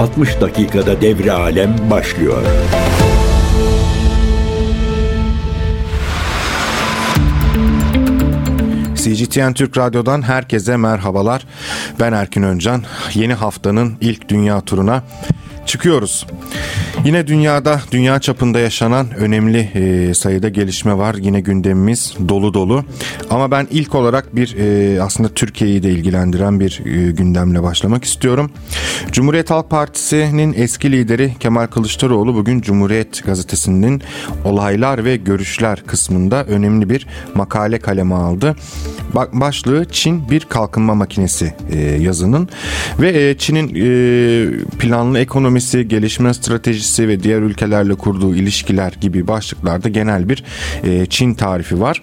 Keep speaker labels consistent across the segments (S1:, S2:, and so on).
S1: 60 dakikada devre alem başlıyor.
S2: CGTN Türk Radyo'dan herkese merhabalar. Ben Erkin Öncan. Yeni haftanın ilk dünya turuna çıkıyoruz. Yine dünyada, dünya çapında yaşanan önemli e, sayıda gelişme var. Yine gündemimiz dolu dolu. Ama ben ilk olarak bir e, aslında Türkiye'yi de ilgilendiren bir e, gündemle başlamak istiyorum. Cumhuriyet Halk Partisi'nin eski lideri Kemal Kılıçdaroğlu bugün Cumhuriyet Gazetesi'nin olaylar ve görüşler kısmında önemli bir makale kaleme aldı. Başlığı Çin bir kalkınma makinesi e, yazının ve e, Çin'in e, planlı ekonomisi, gelişme stratejisi ve diğer ülkelerle kurduğu ilişkiler gibi başlıklarda genel bir Çin tarifi var.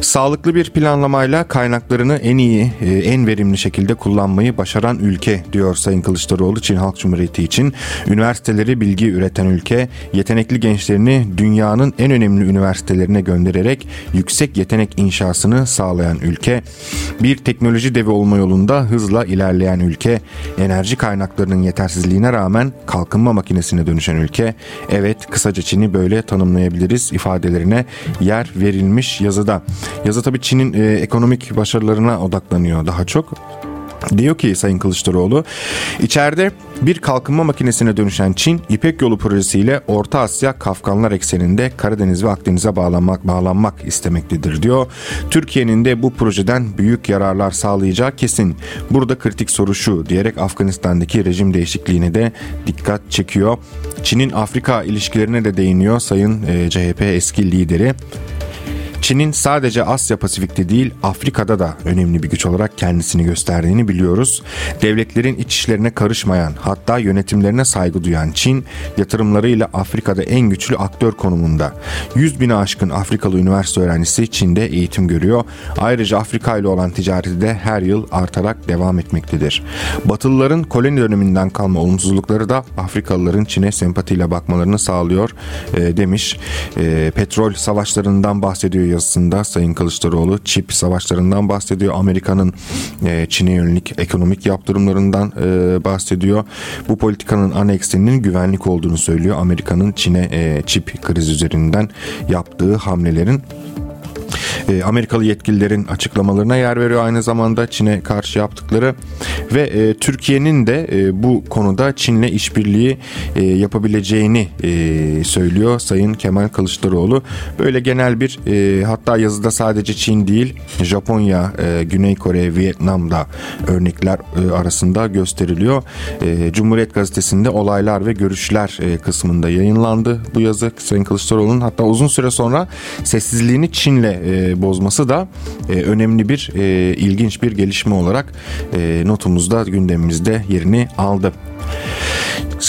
S2: Sağlıklı bir planlamayla kaynaklarını en iyi, en verimli şekilde kullanmayı başaran ülke diyor Sayın Kılıçdaroğlu Çin Halk Cumhuriyeti için. Üniversiteleri bilgi üreten ülke, yetenekli gençlerini dünyanın en önemli üniversitelerine göndererek yüksek yetenek inşasını sağlayan ülke, bir teknoloji devi olma yolunda hızla ilerleyen ülke, enerji kaynaklarının yetersizliğine rağmen kalkınma makinesine dönüşen ülke, evet kısaca Çin'i böyle tanımlayabiliriz ifadelerine yer verilmiş yazıda. Yazı tabii Çin'in e, ekonomik başarılarına odaklanıyor daha çok. Diyor ki Sayın Kılıçdaroğlu, içeride bir kalkınma makinesine dönüşen Çin, İpek Yolu projesiyle Orta Asya Kafkanlar ekseninde Karadeniz ve Akdeniz'e bağlanmak, bağlanmak istemektedir diyor. Türkiye'nin de bu projeden büyük yararlar sağlayacağı kesin. Burada kritik soru şu diyerek Afganistan'daki rejim değişikliğine de dikkat çekiyor. Çin'in Afrika ilişkilerine de değiniyor Sayın CHP eski lideri. Çin'in sadece Asya Pasifik'te değil Afrika'da da önemli bir güç olarak kendisini gösterdiğini biliyoruz. Devletlerin iç işlerine karışmayan hatta yönetimlerine saygı duyan Çin yatırımlarıyla Afrika'da en güçlü aktör konumunda. 100 bine aşkın Afrikalı üniversite öğrencisi Çin'de eğitim görüyor. Ayrıca Afrika ile olan ticareti de her yıl artarak devam etmektedir. Batılıların koloni döneminden kalma olumsuzlukları da Afrikalıların Çin'e sempatiyle bakmalarını sağlıyor e, demiş. E, petrol savaşlarından bahsediyor yazısında Sayın Kılıçdaroğlu çip savaşlarından bahsediyor. Amerika'nın e, Çin'e yönelik ekonomik yaptırımlarından e, bahsediyor. Bu politikanın ana güvenlik olduğunu söylüyor. Amerika'nın Çin'e e, çip krizi üzerinden yaptığı hamlelerin e, Amerikalı yetkililerin açıklamalarına yer veriyor aynı zamanda Çin'e karşı yaptıkları ve e, Türkiye'nin de e, bu konuda Çin'le işbirliği e, yapabileceğini e, söylüyor Sayın Kemal Kılıçdaroğlu. Böyle genel bir e, hatta yazıda sadece Çin değil Japonya, e, Güney Kore, Vietnam'da örnekler e, arasında gösteriliyor. E, Cumhuriyet Gazetesi'nde olaylar ve görüşler e, kısmında yayınlandı bu yazı Sayın Kılıçdaroğlu'nun hatta uzun süre sonra sessizliğini Çin'le e, bozması da e, önemli bir e, ilginç bir gelişme olarak e, notumuzda gündemimizde yerini aldı.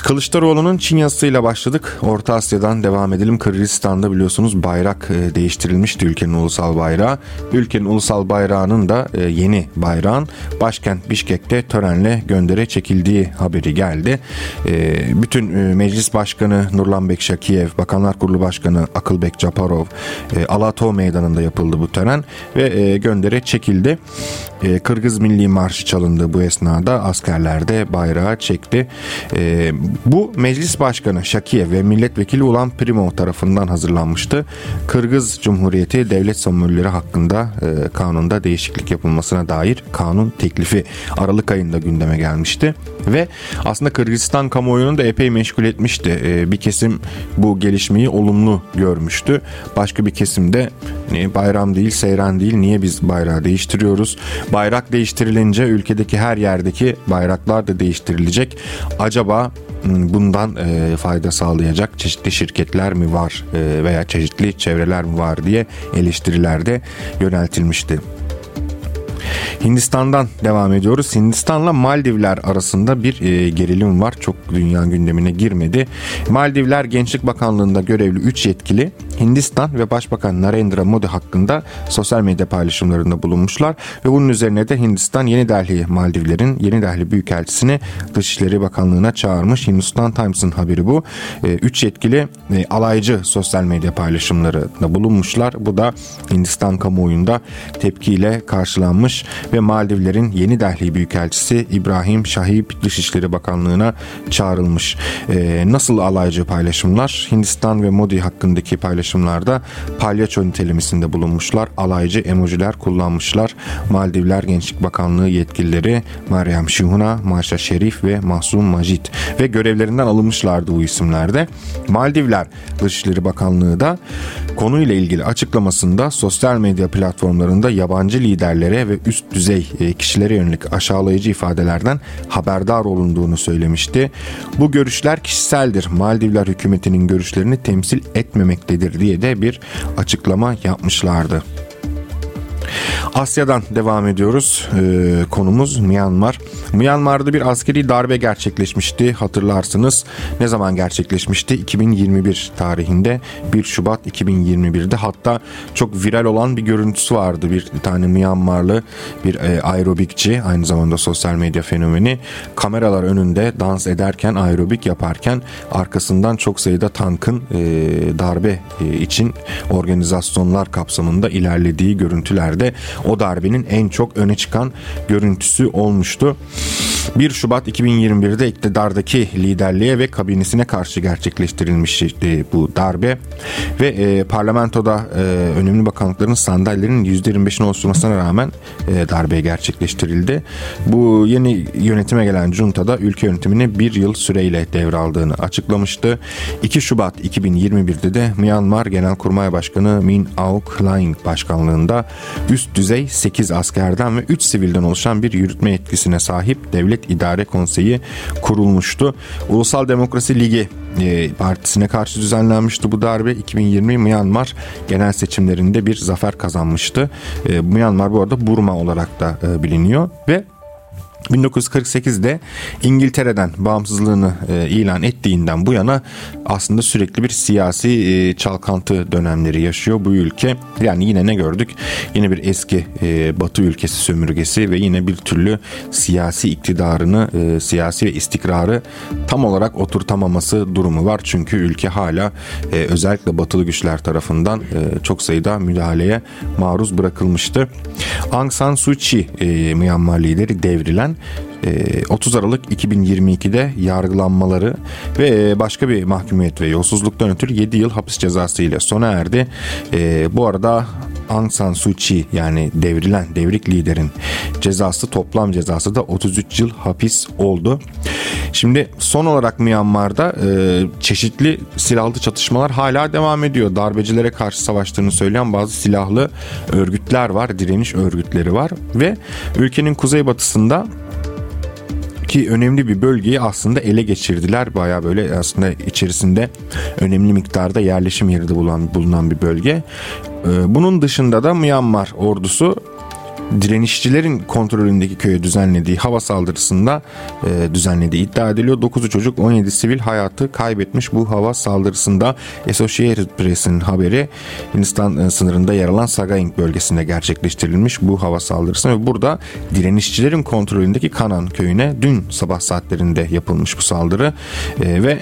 S2: Kılıçdaroğlu'nun Çin yazısıyla başladık. Orta Asya'dan devam edelim. Kırgızistan'da biliyorsunuz bayrak e, değiştirilmişti ülkenin ulusal bayrağı. Ülkenin ulusal bayrağının da e, yeni bayrağın başkent Bişkek'te törenle göndere çekildiği haberi geldi. E, bütün Meclis Başkanı Nurlanbek Şakiyev, Bakanlar Kurulu Başkanı Akılbek Caparov, Alato Meydanı'nda yapıldı bu tören ve göndere çekildi. Kırgız Milli Marşı çalındı bu esnada. Askerler de bayrağı çekti. Bu Meclis Başkanı Şakiye ve Milletvekili olan Primo tarafından hazırlanmıştı. Kırgız Cumhuriyeti devlet sömürüleri hakkında e, kanunda değişiklik yapılmasına dair kanun teklifi Aralık ayında gündeme gelmişti. Ve aslında Kırgızistan kamuoyunu da epey meşgul etmişti. E, bir kesim bu gelişmeyi olumlu görmüştü. Başka bir kesim de bayram değil seyran değil niye biz bayrağı değiştiriyoruz? Bayrak değiştirilince ülkedeki her yerdeki bayraklar da değiştirilecek. Acaba Hmm, bundan e, fayda sağlayacak çeşitli şirketler mi var e, veya çeşitli çevreler mi var diye eleştirilerde yöneltilmişti. Hindistan'dan devam ediyoruz. Hindistan'la Maldivler arasında bir e, gerilim var. Çok dünya gündemine girmedi. Maldivler Gençlik Bakanlığı'nda görevli 3 yetkili Hindistan ve Başbakan Narendra Modi hakkında sosyal medya paylaşımlarında bulunmuşlar ve bunun üzerine de Hindistan Yeni Delhi Maldivlerin Yeni Delhi Büyükelçisini Dışişleri Bakanlığı'na çağırmış. Hindistan Times'ın haberi bu. E, üç yetkili e, alaycı sosyal medya paylaşımlarında bulunmuşlar. Bu da Hindistan kamuoyunda tepkiyle karşılanmış ve Maldivlerin Yeni Delhi Büyükelçisi İbrahim Şahip Dışişleri Bakanlığı'na çağrılmış. E, nasıl alaycı paylaşımlar? Hindistan ve Modi hakkındaki paylaşımlarda palyaço nitelemesinde bulunmuşlar. Alaycı emojiler kullanmışlar. Maldivler Gençlik Bakanlığı yetkilileri Meryem Şihuna, Maşa Şerif ve Mahsum Majid ve görevlerinden alınmışlardı bu isimlerde. Maldivler Dışişleri Bakanlığı da konuyla ilgili açıklamasında sosyal medya platformlarında yabancı liderlere ve üst düzey e, kişilere yönelik aşağılayıcı ifadelerden haberdar olunduğunu söylemişti. Bu görüşler kişiseldir. Maldivler hükümetinin görüşlerini temsil etmemektedir diye de bir açıklama yapmışlardı. Asya'dan devam ediyoruz. Ee, konumuz Myanmar. Myanmar'da bir askeri darbe gerçekleşmişti hatırlarsınız. Ne zaman gerçekleşmişti? 2021 tarihinde 1 Şubat 2021'de hatta çok viral olan bir görüntüsü vardı. Bir tane Myanmarlı bir e, aerobikçi aynı zamanda sosyal medya fenomeni kameralar önünde dans ederken aerobik yaparken arkasından çok sayıda tankın e, darbe e, için organizasyonlar kapsamında ilerlediği görüntülerde o darbenin en çok öne çıkan görüntüsü olmuştu. 1 Şubat 2021'de iktidardaki liderliğe ve kabinesine karşı gerçekleştirilmişti bu darbe ve e, parlamentoda e, önemli bakanlıkların sandalyelerinin %25'ini oluşturmasına rağmen e, darbe gerçekleştirildi. Bu yeni yönetime gelen junta da ülke yönetimini bir yıl süreyle devraldığını açıklamıştı. 2 Şubat 2021'de de Myanmar Genelkurmay Başkanı Min Aung Hlaing başkanlığında üst düzey 8 askerden ve 3 sivilden oluşan bir yürütme yetkisine sahip Devlet İdare Konseyi kurulmuştu. Ulusal Demokrasi Ligi e, partisine karşı düzenlenmişti bu darbe. 2020 Myanmar genel seçimlerinde bir zafer kazanmıştı. E, Myanmar bu arada Burma olarak da e, biliniyor ve 1948'de İngiltere'den bağımsızlığını e, ilan ettiğinden bu yana aslında sürekli bir siyasi e, çalkantı dönemleri yaşıyor bu ülke. Yani yine ne gördük? Yine bir eski e, Batı ülkesi sömürgesi ve yine bir türlü siyasi iktidarını, e, siyasi ve istikrarı tam olarak oturtamaması durumu var. Çünkü ülke hala e, özellikle batılı güçler tarafından e, çok sayıda müdahaleye maruz bırakılmıştı. Aung San Suu Kyi e, Myanmar lideri devrilen 30 Aralık 2022'de yargılanmaları ve başka bir mahkumiyet ve yolsuzluktan ötürü 7 yıl hapis cezası ile sona erdi. Bu arada Aung San Suu Kyi yani devrilen devrik liderin cezası toplam cezası da 33 yıl hapis oldu. Şimdi son olarak Myanmar'da e, çeşitli silahlı çatışmalar hala devam ediyor. Darbecilere karşı savaştığını söyleyen bazı silahlı örgütler var, direniş örgütleri var ve ülkenin kuzeybatısında ki önemli bir bölgeyi aslında ele geçirdiler. Baya böyle aslında içerisinde önemli miktarda yerleşim yeri de bulunan, bulunan bir bölge. Ee, bunun dışında da Myanmar ordusu direnişçilerin kontrolündeki köye düzenlediği hava saldırısında e, düzenlediği iddia ediliyor. 9 çocuk 17 sivil hayatı kaybetmiş bu hava saldırısında Associated Press'in haberi Hindistan e, sınırında yer alan Sagaing bölgesinde gerçekleştirilmiş bu hava saldırısı ve burada direnişçilerin kontrolündeki Kanan köyüne dün sabah saatlerinde yapılmış bu saldırı e, ve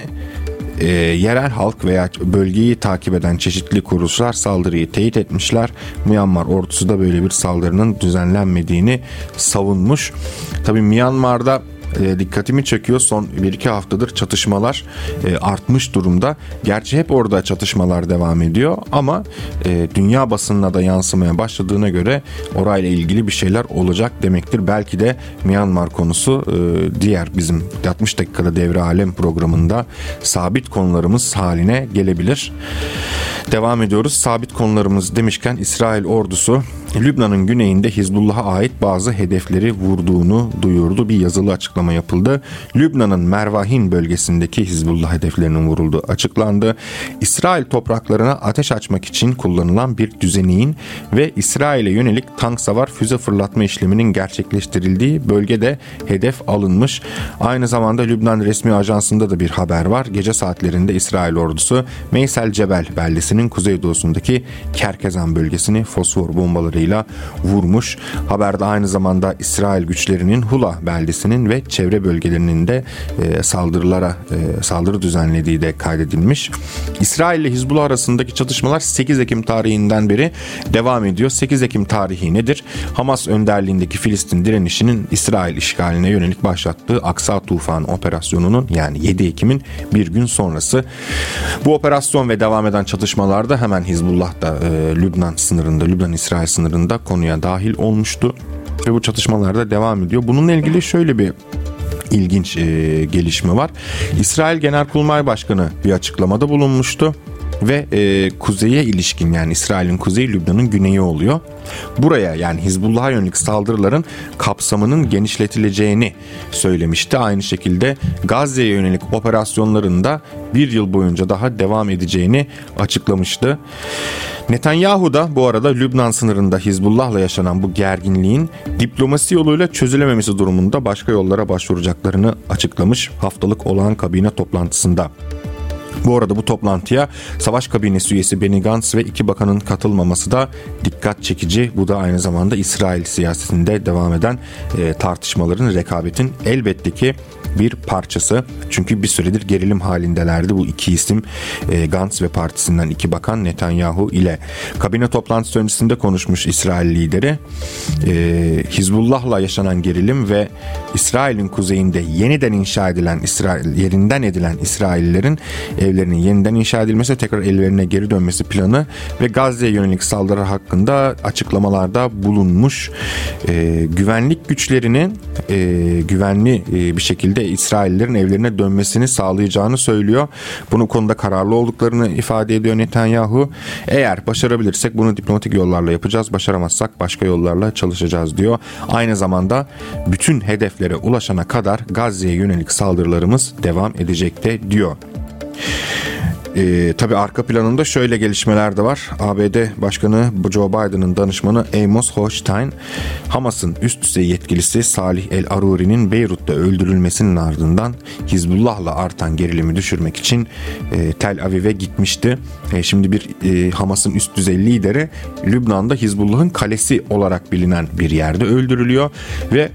S2: e, yerel halk veya bölgeyi takip eden çeşitli kuruluşlar saldırıyı teyit etmişler. Myanmar ordusu da böyle bir saldırının düzenlenmediğini savunmuş. Tabi Myanmar'da e, dikkatimi çekiyor. Son 1-2 haftadır çatışmalar e, artmış durumda. Gerçi hep orada çatışmalar devam ediyor ama e, dünya basınına da yansımaya başladığına göre orayla ilgili bir şeyler olacak demektir. Belki de Myanmar konusu e, diğer bizim 60 dakikada devre alem programında sabit konularımız haline gelebilir. Devam ediyoruz. Sabit konularımız demişken İsrail ordusu Lübnan'ın güneyinde Hizbullah'a ait bazı hedefleri vurduğunu duyurdu. Bir yazılı açıklama yapıldı. Lübnan'ın Mervahin bölgesindeki Hizbullah hedeflerinin vurulduğu açıklandı. İsrail topraklarına ateş açmak için kullanılan bir düzeneğin ve İsrail'e yönelik tank savar füze fırlatma işleminin gerçekleştirildiği bölgede hedef alınmış. Aynı zamanda Lübnan resmi ajansında da bir haber var. Gece saatlerinde İsrail ordusu Meysel Cebel beldesini bölgesinin kuzeydoğusundaki Kerkezan bölgesini fosfor bombalarıyla vurmuş. Haberde aynı zamanda İsrail güçlerinin Hula beldesinin ve çevre bölgelerinin de e, saldırılara e, saldırı düzenlediği de kaydedilmiş. İsrail ile Hizbullah arasındaki çatışmalar 8 Ekim tarihinden beri devam ediyor. 8 Ekim tarihi nedir? Hamas önderliğindeki Filistin direnişinin İsrail işgaline yönelik başlattığı Aksa Tufan operasyonunun yani 7 Ekim'in bir gün sonrası. Bu operasyon ve devam eden çatışmalarda hemen Hizbullah da e, Lübnan sınırında, Lübnan-İsrail sınırında konuya dahil olmuştu ve bu çatışmalarda devam ediyor. Bununla ilgili şöyle bir ilginç e, gelişme var. İsrail Genelkurmay Başkanı bir açıklamada bulunmuştu ve e, kuzeye ilişkin yani İsrail'in kuzeyi Lübnan'ın güneyi oluyor. Buraya yani Hizbullah'a yönelik saldırıların kapsamının genişletileceğini söylemişti. Aynı şekilde Gazze'ye yönelik operasyonlarında bir yıl boyunca daha devam edeceğini açıklamıştı. Netanyahu da bu arada Lübnan sınırında Hizbullah'la yaşanan bu gerginliğin diplomasi yoluyla çözülememesi durumunda başka yollara başvuracaklarını açıklamış haftalık olağan kabine toplantısında. Bu arada bu toplantıya savaş kabinesi üyesi Benny Gantz ve iki bakanın katılmaması da dikkat çekici. Bu da aynı zamanda İsrail siyasetinde devam eden e, tartışmaların, rekabetin elbette ki bir parçası. Çünkü bir süredir gerilim halindelerdi bu iki isim e, Gantz ve partisinden iki bakan Netanyahu ile kabine toplantısı öncesinde konuşmuş İsrail lideri. E, Hizbullah'la yaşanan gerilim ve İsrail'in kuzeyinde yeniden inşa edilen İsrail yerinden edilen İsraillerin evlerinin yeniden inşa edilmesi tekrar ellerine geri dönmesi planı ve Gazze'ye yönelik saldırı hakkında açıklamalarda bulunmuş. E, güvenlik güçlerinin e, güvenli e, bir şekilde İsraillerin evlerine dönmesini sağlayacağını söylüyor. Bunu konuda kararlı olduklarını ifade ediyor Netanyahu. Eğer başarabilirsek bunu diplomatik yollarla yapacağız. Başaramazsak başka yollarla çalışacağız diyor. Aynı zamanda bütün hedeflere ulaşana kadar Gazze'ye yönelik saldırılarımız devam edecekte diyor. Ee, tabii arka planında şöyle gelişmeler de var. ABD Başkanı Joe Biden'ın danışmanı Amos Hochstein, Hamas'ın üst düzey yetkilisi Salih El Aruri'nin Beyrut'ta öldürülmesinin ardından Hizbullah'la artan gerilimi düşürmek için e, Tel Aviv'e gitmişti. E, şimdi bir e, Hamas'ın üst düzey lideri Lübnan'da Hizbullah'ın kalesi olarak bilinen bir yerde öldürülüyor ve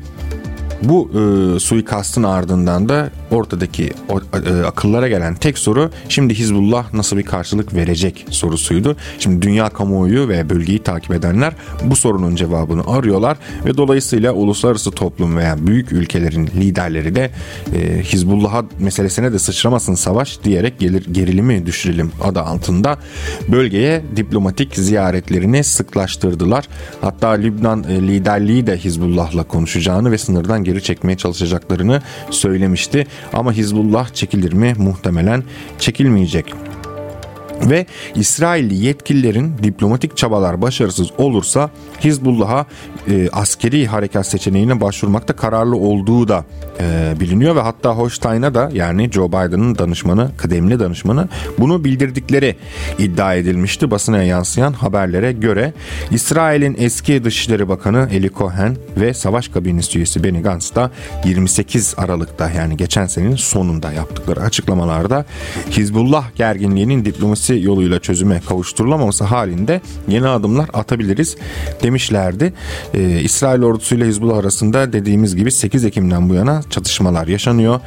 S2: bu e, suikastın ardından da ortadaki o, e, akıllara gelen tek soru şimdi Hizbullah nasıl bir karşılık verecek sorusuydu. Şimdi dünya kamuoyu ve bölgeyi takip edenler bu sorunun cevabını arıyorlar ve dolayısıyla uluslararası toplum veya büyük ülkelerin liderleri de e, Hizbullah'a meselesine de sıçramasın savaş diyerek gelir, gerilimi düşürelim adı altında bölgeye diplomatik ziyaretlerini sıklaştırdılar. Hatta Lübnan e, liderliği de Hizbullah'la konuşacağını ve sınırdan geri çekmeye çalışacaklarını söylemişti. Ama Hizbullah çekilir mi? Muhtemelen çekilmeyecek ve İsrailli yetkililerin diplomatik çabalar başarısız olursa Hizbullah'a e, askeri harekat seçeneğine başvurmakta kararlı olduğu da e, biliniyor ve hatta Hochstein'a da yani Joe Biden'ın danışmanı, kıdemli danışmanı bunu bildirdikleri iddia edilmişti basına yansıyan haberlere göre. İsrail'in eski Dışişleri Bakanı Eli Cohen ve Savaş Kabinesi üyesi Benny Gantz da 28 Aralık'ta yani geçen senenin sonunda yaptıkları açıklamalarda Hizbullah gerginliğinin diplomasi yoluyla çözüme kavuşturulamaması halinde yeni adımlar atabiliriz demişlerdi. Ee, İsrail ordusuyla Hizbullah arasında dediğimiz gibi 8 Ekim'den bu yana çatışmalar yaşanıyor.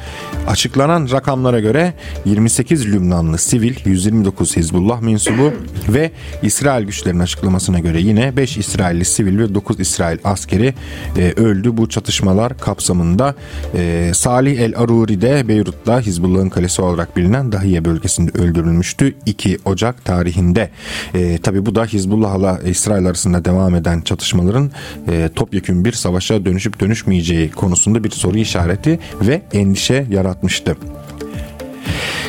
S2: Açıklanan rakamlara göre 28 Lübnanlı sivil, 129 Hizbullah mensubu ve İsrail güçlerinin açıklamasına göre yine 5 İsrailli sivil ve 9 İsrail askeri e, öldü bu çatışmalar kapsamında. E, Salih El Aruri de Beyrut'ta Hizbullah'ın kalesi olarak bilinen Dahiye bölgesinde öldürülmüştü. 2 Ocak tarihinde. E, Tabi bu da Hizbullah'la İsrail arasında devam eden çatışmaların e, topyekun bir savaşa dönüşüp dönüşmeyeceği konusunda bir soru işareti ve endişe yaratmıştı.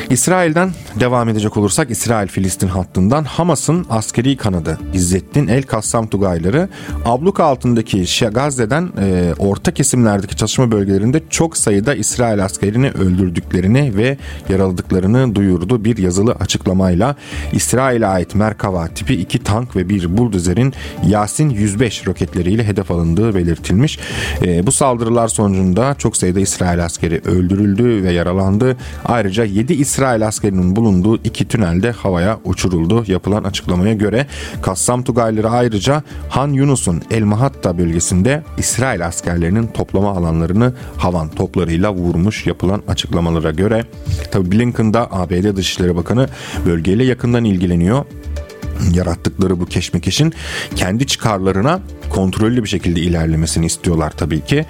S2: İsrail'den devam edecek olursak İsrail-Filistin hattından Hamas'ın askeri kanadı İzzettin El Kassam Tugayları abluka altındaki Gazze'den e, orta kesimlerdeki çatışma bölgelerinde çok sayıda İsrail askerini öldürdüklerini ve yaraladıklarını duyurdu bir yazılı açıklamayla. İsrail'e ait Merkava tipi iki tank ve bir buldozerin Yasin 105 roketleriyle hedef alındığı belirtilmiş. E, bu saldırılar sonucunda çok sayıda İsrail askeri öldürüldü ve yaralandı. Ayrıca 7 İsrail askerinin bulunduğu iki tünelde havaya uçuruldu. Yapılan açıklamaya göre Kassam Tugayları ayrıca Han Yunus'un El Mahatta bölgesinde İsrail askerlerinin toplama alanlarını havan toplarıyla vurmuş yapılan açıklamalara göre. Tabi Blinken'da ABD Dışişleri Bakanı bölgeyle yakından ilgileniyor yarattıkları bu keşmekeşin kendi çıkarlarına kontrollü bir şekilde ilerlemesini istiyorlar tabii ki.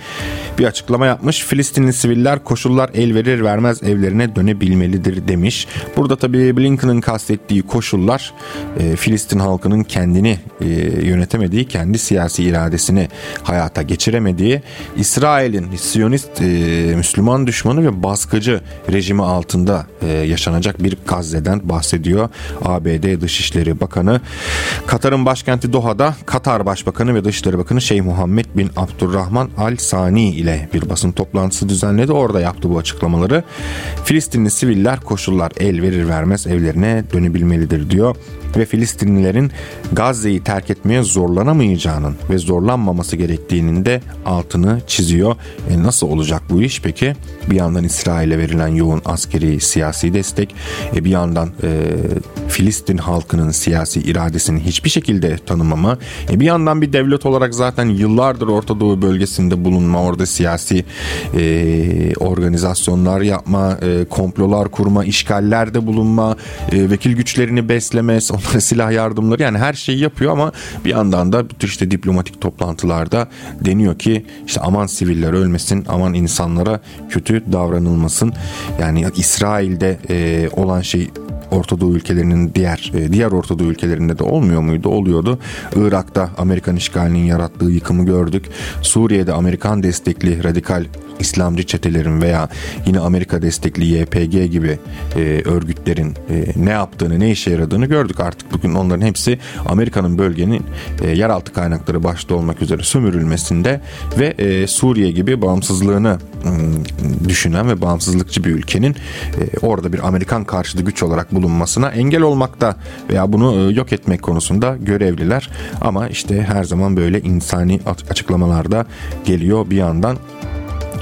S2: Bir açıklama yapmış. Filistinli siviller koşullar el verir vermez evlerine dönebilmelidir demiş. Burada tabii Blinken'ın kastettiği koşullar e, Filistin halkının kendini e, yönetemediği, kendi siyasi iradesini hayata geçiremediği, İsrail'in Siyonist e, Müslüman düşmanı ve baskıcı rejimi altında e, yaşanacak bir Gazze'den bahsediyor. ABD Dışişleri Bakanı. Katar'ın başkenti Doha'da Katar Başbakanı ve Dışişleri Bakanı Şeyh Muhammed bin Abdurrahman Al Sani ile bir basın toplantısı düzenledi. Orada yaptı bu açıklamaları. Filistinli siviller koşullar el verir vermez evlerine dönebilmelidir diyor ve Filistinlilerin Gazze'yi terk etmeye zorlanamayacağının ve zorlanmaması gerektiğinin de altını çiziyor. E nasıl olacak bu iş peki? Bir yandan İsrail'e verilen yoğun askeri siyasi destek, e bir yandan e, Filistin halkının siyasi iradesini hiçbir şekilde tanımama, e bir yandan bir devlet olarak zaten yıllardır Orta Doğu bölgesinde bulunma, orada siyasi e, organizasyonlar yapma, e, komplolar kurma, işgallerde bulunma, e, vekil güçlerini besleme, silah yardımları yani her şeyi yapıyor ama bir yandan da işte diplomatik toplantılarda deniyor ki işte aman siviller ölmesin, aman insanlara kötü davranılmasın. Yani İsrail'de e, olan şey Orta Doğu ülkelerinin diğer e, diğer Orta Doğu ülkelerinde de olmuyor muydu? Oluyordu. Irak'ta Amerikan işgalinin yarattığı yıkımı gördük. Suriye'de Amerikan destekli radikal İslamcı çetelerin veya yine Amerika destekli YPG gibi e, örgütlerin e, ne yaptığını, ne işe yaradığını gördük artık. Bugün onların hepsi Amerika'nın bölgenin e, yeraltı kaynakları başta olmak üzere sömürülmesinde ve e, Suriye gibi bağımsızlığını e, düşünen ve bağımsızlıkçı bir ülkenin e, orada bir Amerikan karşıtı güç olarak bulunmasına engel olmakta veya bunu e, yok etmek konusunda görevliler. Ama işte her zaman böyle insani açıklamalarda geliyor bir yandan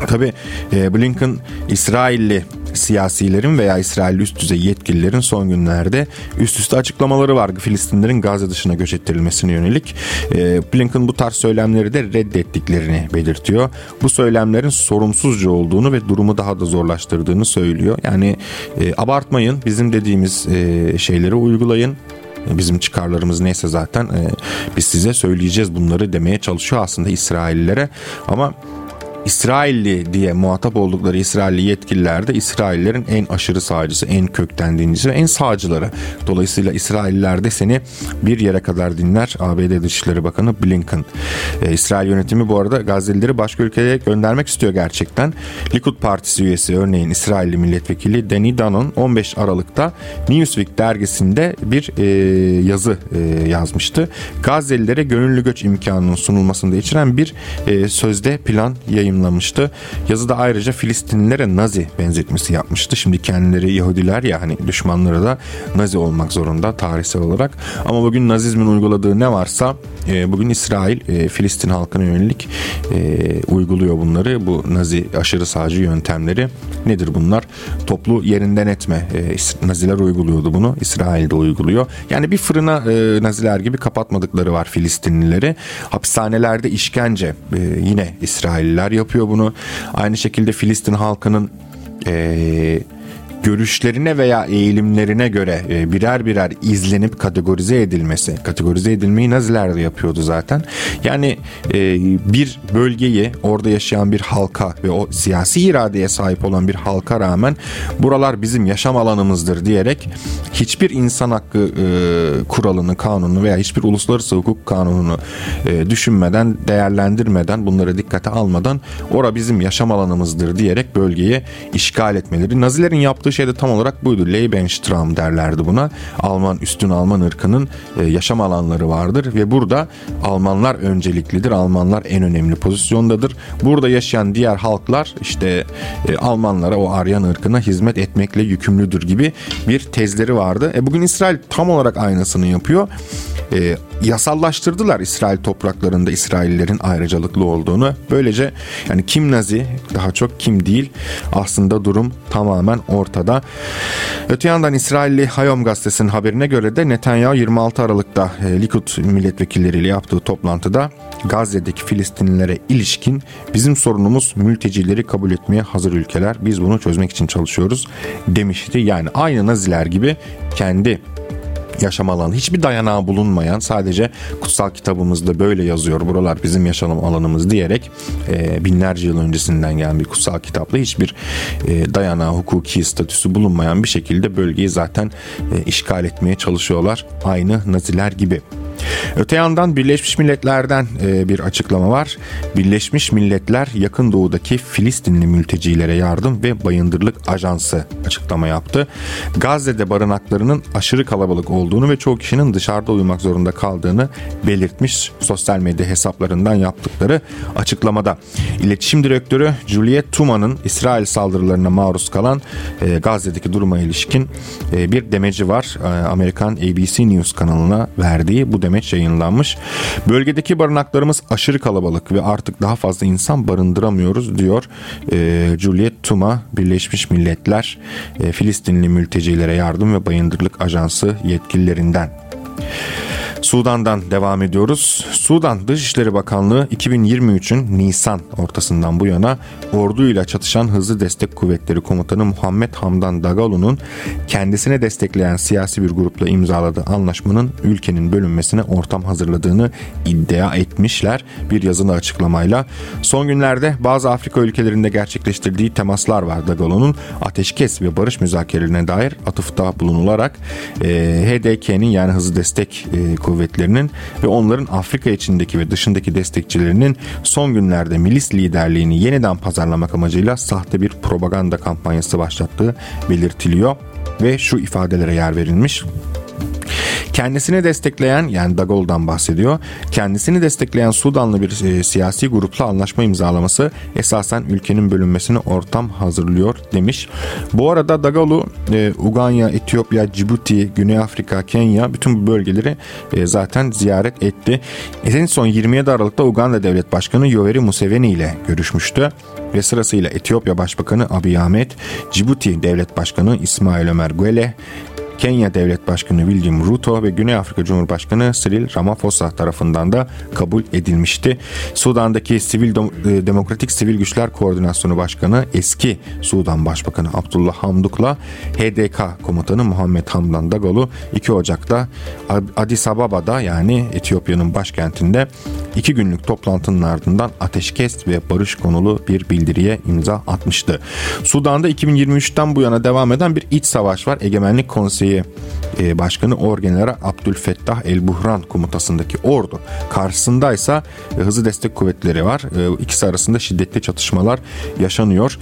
S2: Tabi e, Blinken İsrailli siyasilerin veya İsrail üst düzey yetkililerin son günlerde üst üste açıklamaları var Filistinlerin Gazze dışına göç ettirilmesine yönelik. E, Blinken bu tarz söylemleri de reddettiklerini belirtiyor. Bu söylemlerin sorumsuzca olduğunu ve durumu daha da zorlaştırdığını söylüyor. Yani e, abartmayın bizim dediğimiz şeyleri uygulayın bizim çıkarlarımız neyse zaten e, biz size söyleyeceğiz bunları demeye çalışıyor aslında İsraillilere ama İsrailli diye muhatap oldukları İsrailli yetkililer de İsraillerin en aşırı sağcısı, en kökten dinlisi ve en sağcıları. Dolayısıyla İsrailler de seni bir yere kadar dinler. ABD Dışişleri Bakanı Blinken. Ee, İsrail yönetimi bu arada Gazze'lileri başka ülkeye göndermek istiyor gerçekten. Likud Partisi üyesi örneğin İsrailli milletvekili Danny Danon 15 Aralık'ta Newsweek dergisinde bir e, yazı e, yazmıştı. Gazze'lilere gönüllü göç imkanının sunulmasını da içeren bir e, sözde plan yayın yayımlamıştı. Yazıda ayrıca Filistinlilere Nazi benzetmesi yapmıştı. Şimdi kendileri Yahudiler ya hani düşmanları da Nazi olmak zorunda tarihsel olarak. Ama bugün Nazizmin uyguladığı ne varsa e, bugün İsrail e, Filistin halkına yönelik e, uyguluyor bunları. Bu Nazi aşırı sağcı yöntemleri nedir bunlar? Toplu yerinden etme. E, Naziler uyguluyordu bunu. İsrail de uyguluyor. Yani bir fırına e, Naziler gibi kapatmadıkları var Filistinlileri. Hapishanelerde işkence e, yine İsrailliler yapıyor bunu. Aynı şekilde Filistin halkının e, görüşlerine veya eğilimlerine göre e, birer birer izlenip kategorize edilmesi. Kategorize edilmeyi Naziler de yapıyordu zaten. Yani e, bir bölgeyi orada yaşayan bir halka ve o siyasi iradeye sahip olan bir halka rağmen buralar bizim yaşam alanımızdır diyerek hiçbir insan hakkı e, kuralını, kanunu veya hiçbir uluslararası hukuk kanununu düşünmeden, değerlendirmeden, bunları dikkate almadan ora bizim yaşam alanımızdır diyerek bölgeyi işgal etmeleri. Nazilerin yaptığı şey de tam olarak buydu. Lebensraum derlerdi buna. Alman üstün Alman ırkının e, yaşam alanları vardır ve burada Almanlar önceliklidir. Almanlar en önemli pozisyondadır. Burada yaşayan diğer halklar işte e, Almanlara o Aryan ırkına hizmet etmekle yükümlüdür gibi bir tezleri vardı. E bugün İsrail tam olarak aynısını yapıyor. E, yasallaştırdılar İsrail topraklarında İsraillerin ayrıcalıklı olduğunu. Böylece yani kim Nazi daha çok kim değil aslında durum tamamen ortada. Öte yandan İsrailli Hayom gazetesinin haberine göre de Netanyahu 26 Aralık'ta e, Likud milletvekilleriyle yaptığı toplantıda Gazze'deki Filistinlilere ilişkin bizim sorunumuz mültecileri kabul etmeye hazır ülkeler. Biz bunu çözmek için çalışıyoruz demişti. Yani aynı Naziler gibi kendi yaşam alanı hiçbir dayanağı bulunmayan sadece kutsal kitabımızda böyle yazıyor buralar bizim yaşam alanımız diyerek e, binlerce yıl öncesinden gelen bir kutsal kitapla hiçbir e, dayanağı hukuki statüsü bulunmayan bir şekilde bölgeyi zaten e, işgal etmeye çalışıyorlar aynı naziler gibi. Öte yandan Birleşmiş Milletler'den e, bir açıklama var. Birleşmiş Milletler yakın doğudaki Filistinli mültecilere yardım ve bayındırlık ajansı açıklama yaptı. Gazze'de barınaklarının aşırı kalabalık olduğunu ve çoğu kişinin dışarıda uyumak zorunda kaldığını belirtmiş sosyal medya hesaplarından yaptıkları açıklamada. İletişim Direktörü Juliet Tuma'nın İsrail saldırılarına maruz kalan e, Gazze'deki duruma ilişkin e, bir demeci var. Amerikan ABC News kanalına verdiği bu demeç yayınlanmış. Bölgedeki barınaklarımız aşırı kalabalık ve artık daha fazla insan barındıramıyoruz diyor e, Juliet Tuma Birleşmiş Milletler e, Filistinli mültecilere yardım ve bayındırlık ajansı yetkililerinden. Sudan'dan devam ediyoruz. Sudan Dışişleri Bakanlığı 2023'ün Nisan ortasından bu yana orduyla çatışan Hızlı Destek Kuvvetleri Komutanı Muhammed Hamdan Dagalu'nun kendisine destekleyen siyasi bir grupla imzaladığı anlaşmanın ülkenin bölünmesine ortam hazırladığını iddia etmişler bir yazılı açıklamayla. Son günlerde bazı Afrika ülkelerinde gerçekleştirdiği temaslar var Dagalu'nun ateşkes ve barış müzakerelerine dair atıfta bulunularak e, HDK'nin yani Hızlı Destek e, kuvvetlerinin ve onların Afrika içindeki ve dışındaki destekçilerinin son günlerde milis liderliğini yeniden pazarlamak amacıyla sahte bir propaganda kampanyası başlattığı belirtiliyor ve şu ifadelere yer verilmiş. Kendisini destekleyen yani Dagol'dan bahsediyor. Kendisini destekleyen Sudanlı bir e, siyasi grupla anlaşma imzalaması esasen ülkenin bölünmesine ortam hazırlıyor demiş. Bu arada Dagolu e, Uganda, Etiyopya, Cibuti, Güney Afrika, Kenya bütün bu bölgeleri e, zaten ziyaret etti. En son 27 Aralık'ta Uganda Devlet Başkanı Yoweri Museveni ile görüşmüştü ve sırasıyla Etiyopya Başbakanı Abiy Ahmed, Cibuti Devlet Başkanı İsmail Ömer Güele, Kenya Devlet Başkanı William Ruto ve Güney Afrika Cumhurbaşkanı Cyril Ramaphosa tarafından da kabul edilmişti. Sudan'daki Sivil e, Demokratik Sivil Güçler Koordinasyonu Başkanı eski Sudan Başbakanı Abdullah Hamduk'la HDK Komutanı Muhammed Hamdan Dagalo 2 Ocak'ta Addis Ababa'da yani Etiyopya'nın başkentinde iki günlük toplantının ardından ateşkes ve barış konulu bir bildiriye imza atmıştı. Sudan'da 2023'ten bu yana devam eden bir iç savaş var. Egemenlik Konseyi Suriye e, Başkanı Orgeneral Abdülfettah El Buhran komutasındaki ordu karşısındaysa e, hızlı destek kuvvetleri var. E, ikisi arasında şiddetli çatışmalar yaşanıyor.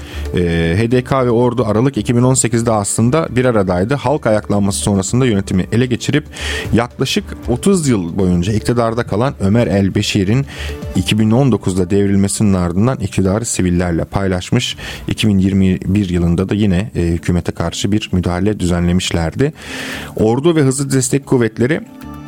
S2: HDK ve ordu Aralık 2018'de aslında bir aradaydı. Halk ayaklanması sonrasında yönetimi ele geçirip yaklaşık 30 yıl boyunca iktidarda kalan Ömer El Beşir'in 2019'da devrilmesinin ardından iktidarı sivillerle paylaşmış. 2021 yılında da yine hükümete karşı bir müdahale düzenlemişlerdi. Ordu ve hızlı destek kuvvetleri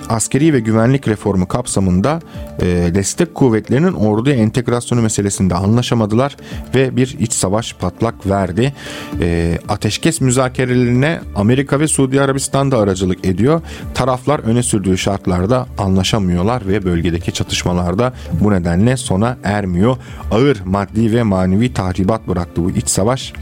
S2: askeri ve güvenlik reformu kapsamında e, destek kuvvetlerinin orduya entegrasyonu meselesinde anlaşamadılar ve bir iç savaş patlak verdi. E, ateşkes müzakerelerine Amerika ve Suudi Arabistan da aracılık ediyor. Taraflar öne sürdüğü şartlarda anlaşamıyorlar ve bölgedeki çatışmalarda bu nedenle sona ermiyor. Ağır maddi ve manevi tahribat bıraktı bu iç savaş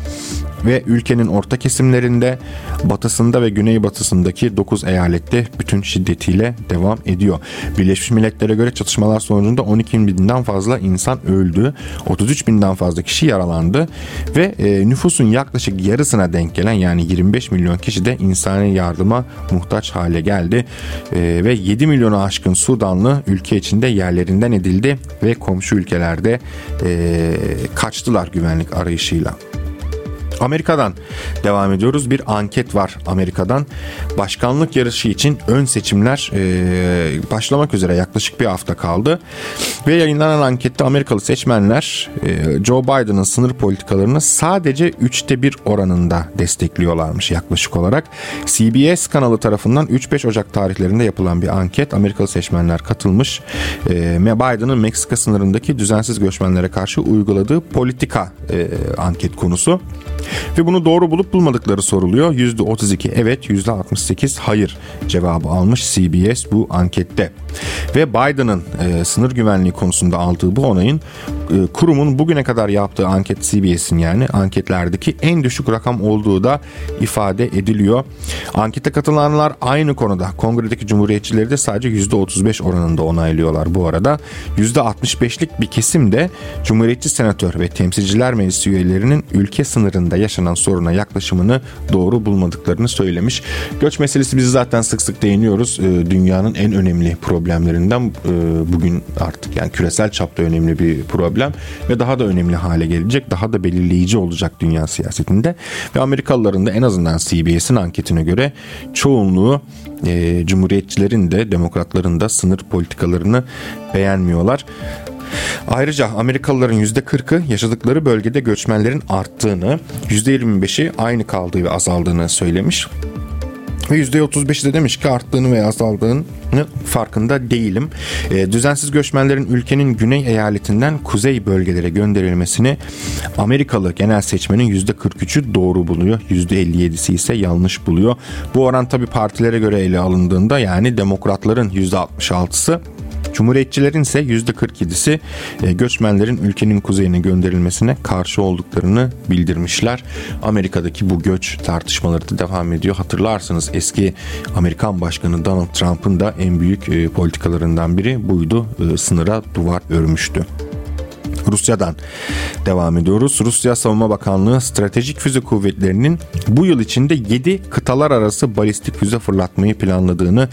S2: ve ülkenin orta kesimlerinde batısında ve güneybatısındaki 9 eyalette bütün şiddetiyle devam ediyor. Birleşmiş Milletler'e göre çatışmalar sonucunda 12 binden fazla insan öldü, 33 binden fazla kişi yaralandı ve e, nüfusun yaklaşık yarısına denk gelen yani 25 milyon kişi de insani yardıma muhtaç hale geldi e, ve 7 milyonu aşkın Sudanlı ülke içinde yerlerinden edildi ve komşu ülkelerde e, kaçtılar güvenlik arayışıyla. Amerika'dan devam ediyoruz. Bir anket var Amerika'dan. Başkanlık yarışı için ön seçimler e, başlamak üzere yaklaşık bir hafta kaldı. Ve yayınlanan ankette Amerikalı seçmenler e, Joe Biden'ın sınır politikalarını sadece 3'te 1 oranında destekliyorlarmış yaklaşık olarak. CBS kanalı tarafından 3-5 Ocak tarihlerinde yapılan bir anket. Amerikalı seçmenler katılmış. E, Biden'ın Meksika sınırındaki düzensiz göçmenlere karşı uyguladığı politika e, anket konusu. Ve bunu doğru bulup bulmadıkları soruluyor. %32 evet, %68 hayır cevabı almış CBS bu ankette. Ve Biden'ın e, sınır güvenliği konusunda aldığı bu onayın e, kurumun bugüne kadar yaptığı anket CBS'in yani anketlerdeki en düşük rakam olduğu da ifade ediliyor. Ankete katılanlar aynı konuda kongredeki cumhuriyetçileri de sadece %35 oranında onaylıyorlar bu arada. %65'lik bir kesim de cumhuriyetçi senatör ve temsilciler meclisi üyelerinin ülke sınırında yaşanan soruna yaklaşımını doğru bulmadıklarını söylemiş. Göç meselesi biz zaten sık sık değiniyoruz. E, dünyanın en önemli problemlerinden e, bugün artık yani küresel çapta önemli bir problem ve daha da önemli hale gelecek. Daha da belirleyici olacak dünya siyasetinde. Ve Amerikalıların da en azından CBS'in anketine göre çoğunluğu e, cumhuriyetçilerin de demokratların da sınır politikalarını beğenmiyorlar. Ayrıca Amerikalıların %40'ı yaşadıkları bölgede göçmenlerin arttığını, %25'i aynı kaldığı ve azaldığını söylemiş. Ve %35'i de demiş ki arttığını veya azaldığını farkında değilim. E, düzensiz göçmenlerin ülkenin güney eyaletinden kuzey bölgelere gönderilmesini Amerikalı genel seçmenin %43'ü doğru buluyor. %57'si ise yanlış buluyor. Bu oran tabi partilere göre ele alındığında yani demokratların %66'sı Cumhuriyetçilerin ise %47'si e, göçmenlerin ülkenin kuzeyine gönderilmesine karşı olduklarını bildirmişler. Amerika'daki bu göç tartışmaları da devam ediyor. Hatırlarsınız eski Amerikan Başkanı Donald Trump'ın da en büyük e, politikalarından biri buydu. E, sınıra duvar örmüştü. Rusya'dan devam ediyoruz. Rusya Savunma Bakanlığı stratejik füze kuvvetlerinin bu yıl içinde 7 kıtalar arası balistik füze fırlatmayı planladığını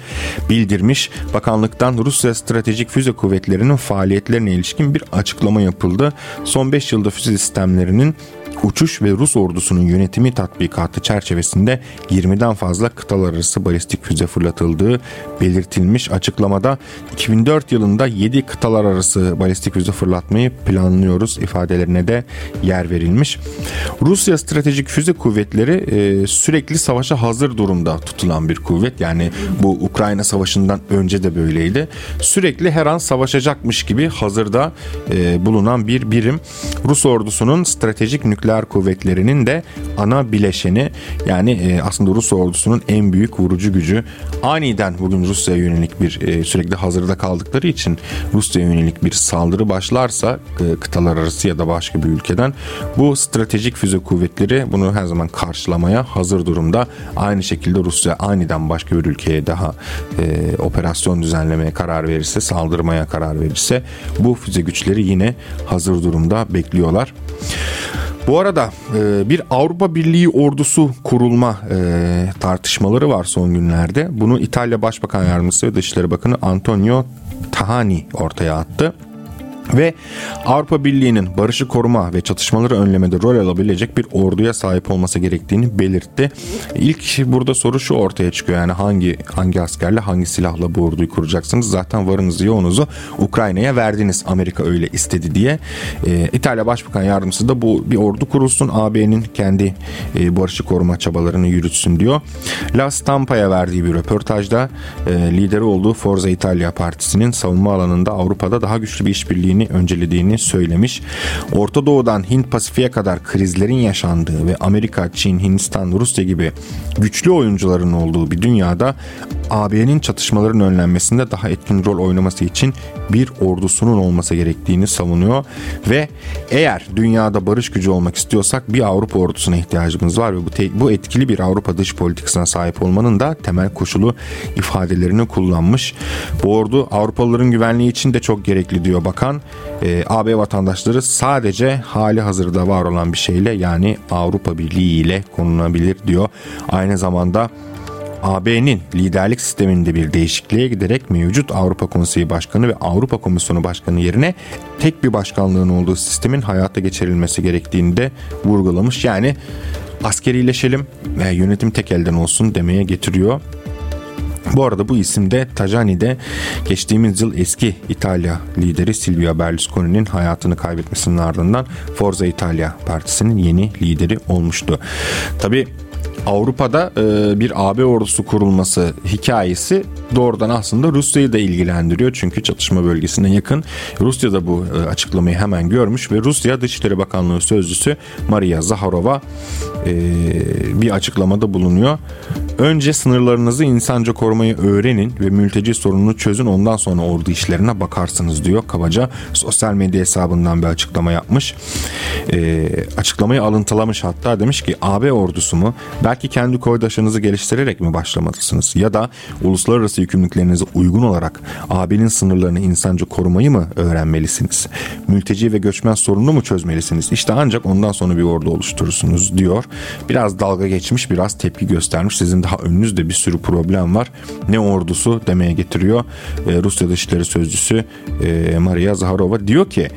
S2: bildirmiş. Bakanlıktan Rusya stratejik füze kuvvetlerinin faaliyetlerine ilişkin bir açıklama yapıldı. Son 5 yılda füze sistemlerinin uçuş ve Rus ordusunun yönetimi tatbikatı çerçevesinde 20'den fazla kıtalar arası balistik füze fırlatıldığı belirtilmiş. Açıklamada 2004 yılında 7 kıtalar arası balistik füze fırlatmayı planlıyoruz ifadelerine de yer verilmiş. Rusya stratejik füze kuvvetleri e, sürekli savaşa hazır durumda tutulan bir kuvvet. Yani bu Ukrayna savaşından önce de böyleydi. Sürekli her an savaşacakmış gibi hazırda e, bulunan bir birim. Rus ordusunun stratejik nükleer nükleer kuvvetlerinin de ana bileşeni yani e, aslında Rus ordusunun en büyük vurucu gücü aniden bugün Rusya'ya yönelik bir e, sürekli hazırda kaldıkları için Rusya'ya yönelik bir saldırı başlarsa e, kıtalar arası ya da başka bir ülkeden bu stratejik füze kuvvetleri bunu her zaman karşılamaya hazır durumda. Aynı şekilde Rusya aniden başka bir ülkeye daha e, operasyon düzenlemeye karar verirse, saldırmaya karar verirse bu füze güçleri yine hazır durumda bekliyorlar. Bu arada e, bir Avrupa Birliği ordusu kurulma e, tartışmaları var son günlerde. Bunu İtalya Başbakan Yardımcısı ve Dışişleri Bakanı Antonio Tahani ortaya attı ve Avrupa Birliği'nin barışı koruma ve çatışmaları önlemede rol alabilecek bir orduya sahip olması gerektiğini belirtti. İlk burada soru şu ortaya çıkıyor yani hangi hangi askerle hangi silahla bu orduyu kuracaksınız? Zaten varınızı yoğunuzu Ukrayna'ya verdiniz Amerika öyle istedi diye. Ee, İtalya Başbakan Yardımcısı da bu bir ordu kurulsun AB'nin kendi e, barışı koruma çabalarını yürütsün diyor. La Stampa'ya verdiği bir röportajda e, lideri olduğu Forza Italia Partisi'nin savunma alanında Avrupa'da daha güçlü bir işbirliğini geleceğini öncelediğini söylemiş. Orta Doğu'dan Hint Pasifik'e kadar krizlerin yaşandığı ve Amerika, Çin, Hindistan, Rusya gibi güçlü oyuncuların olduğu bir dünyada AB'nin çatışmaların önlenmesinde daha etkin rol oynaması için bir ordusunun olması gerektiğini savunuyor ve eğer dünyada barış gücü olmak istiyorsak bir Avrupa ordusuna ihtiyacımız var ve bu, te- bu etkili bir Avrupa dış politikasına sahip olmanın da temel koşulu ifadelerini kullanmış. Bu ordu Avrupalıların güvenliği için de çok gerekli diyor bakan. E, AB vatandaşları sadece hali hazırda var olan bir şeyle yani Avrupa Birliği ile konulabilir diyor. Aynı zamanda AB'nin liderlik sisteminde bir değişikliğe giderek mevcut Avrupa Konseyi Başkanı ve Avrupa Komisyonu Başkanı yerine tek bir başkanlığın olduğu sistemin hayata geçirilmesi gerektiğini de vurgulamış. Yani askerileşelim, ve yönetim tek elden olsun demeye getiriyor. Bu arada bu isim de Tajani'de geçtiğimiz yıl eski İtalya lideri Silvio Berlusconi'nin hayatını kaybetmesinin ardından Forza Italia partisinin yeni lideri olmuştu. Tabi Avrupa'da e, bir AB ordusu kurulması hikayesi doğrudan aslında Rusya'yı da ilgilendiriyor. Çünkü çatışma bölgesine yakın. Rusya da bu e, açıklamayı hemen görmüş ve Rusya Dışişleri Bakanlığı Sözcüsü Maria Zaharova e, bir açıklamada bulunuyor. Önce sınırlarınızı insanca korumayı öğrenin ve mülteci sorununu çözün ondan sonra ordu işlerine bakarsınız diyor kabaca. Sosyal medya hesabından bir açıklama yapmış. E, açıklamayı alıntılamış hatta demiş ki AB ordusu mu? Belki kendi koydaşınızı geliştirerek mi başlamalısınız? Ya da uluslararası yükümlülüklerinize uygun olarak AB'nin sınırlarını insanca korumayı mı öğrenmelisiniz? Mülteci ve göçmen sorununu mu çözmelisiniz? İşte ancak ondan sonra bir ordu oluşturursunuz diyor. Biraz dalga geçmiş, biraz tepki göstermiş. Sizin daha önünüzde bir sürü problem var. Ne ordusu demeye getiriyor. Ee, Rusya Dışişleri Sözcüsü e, Maria Zaharova diyor ki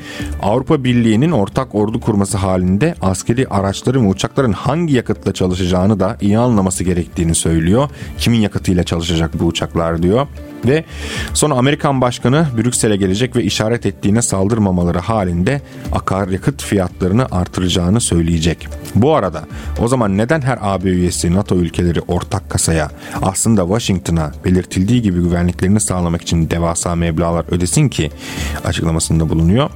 S2: Avrupa Birliği'nin ortak ordu kurması halinde askeri araçların ve uçakların hangi yakıtla çalışacağını da iyi anlaması gerektiğini söylüyor. Kimin yakıtıyla çalışacak bu uçaklar diyor. Ve sonra Amerikan Başkanı Brüksel'e gelecek ve işaret ettiğine saldırmamaları halinde akaryakıt fiyatlarını artıracağını söyleyecek. Bu arada o zaman neden her AB üyesi NATO ülkeleri ortak kasaya aslında Washington'a belirtildiği gibi güvenliklerini sağlamak için devasa meblalar ödesin ki açıklamasında bulunuyor.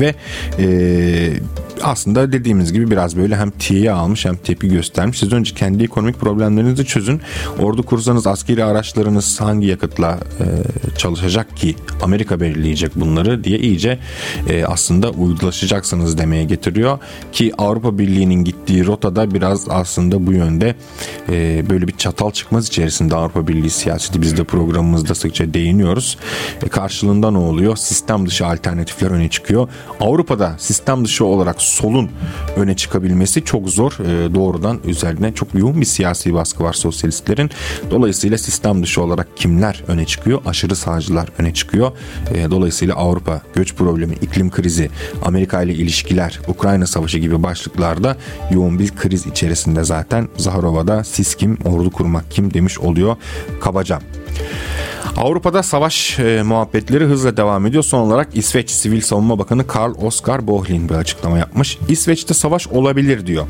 S2: Ve e, aslında dediğimiz gibi biraz böyle hem tiye almış hem tepki göstermiş. Siz önce kendi ekonomik problemlerinizi çözün. Ordu kursanız askeri araçlarınız hangi yakıtla e, çalışacak ki Amerika belirleyecek bunları diye iyice e, aslında uygulaşacaksınız demeye getiriyor. Ki Avrupa Birliği'nin gittiği rotada biraz aslında bu yönde e, böyle bir çatal çıkmaz içerisinde Avrupa Birliği siyaseti biz de programımızda sıkça değiniyoruz. E, karşılığında ne oluyor? Sistem dışı alternatifler öne çıkıyor. Avrupa'da sistem dışı olarak solun öne çıkabilmesi çok zor. E, doğrudan üzerine çok yoğun bir siyasi baskı var sosyalistlerin. Dolayısıyla sistem dışı olarak kimler öne çıkıyor? Aşırı sağcılar öne çıkıyor. E, dolayısıyla Avrupa göç problemi, iklim krizi, Amerika ile ilişkiler, Ukrayna savaşı gibi başlıklarda yoğun bir kriz içerisinde zaten Zaharova'da siz kim, ordu kurmak kim demiş oluyor kabaca. Avrupa'da savaş e, muhabbetleri hızla devam ediyor. Son olarak İsveç Sivil Savunma Bakanı Karl Oskar Bohlin bir açıklama yapmış. İsveç'te savaş olabilir diyor.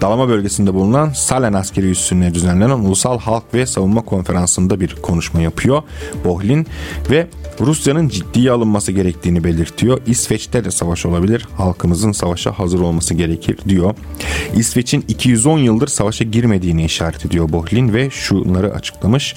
S2: Dalama bölgesinde bulunan Salen askeri üssüne düzenlenen Ulusal Halk ve Savunma Konferansı'nda bir konuşma yapıyor Bohlin ve Rusya'nın ciddiye alınması gerektiğini belirtiyor. İsveç'te de savaş olabilir. Halkımızın savaşa hazır olması gerekir diyor. İsveç'in 210 yıldır savaşa girmediğini işaret ediyor Bohlin ve şunları açıklamış.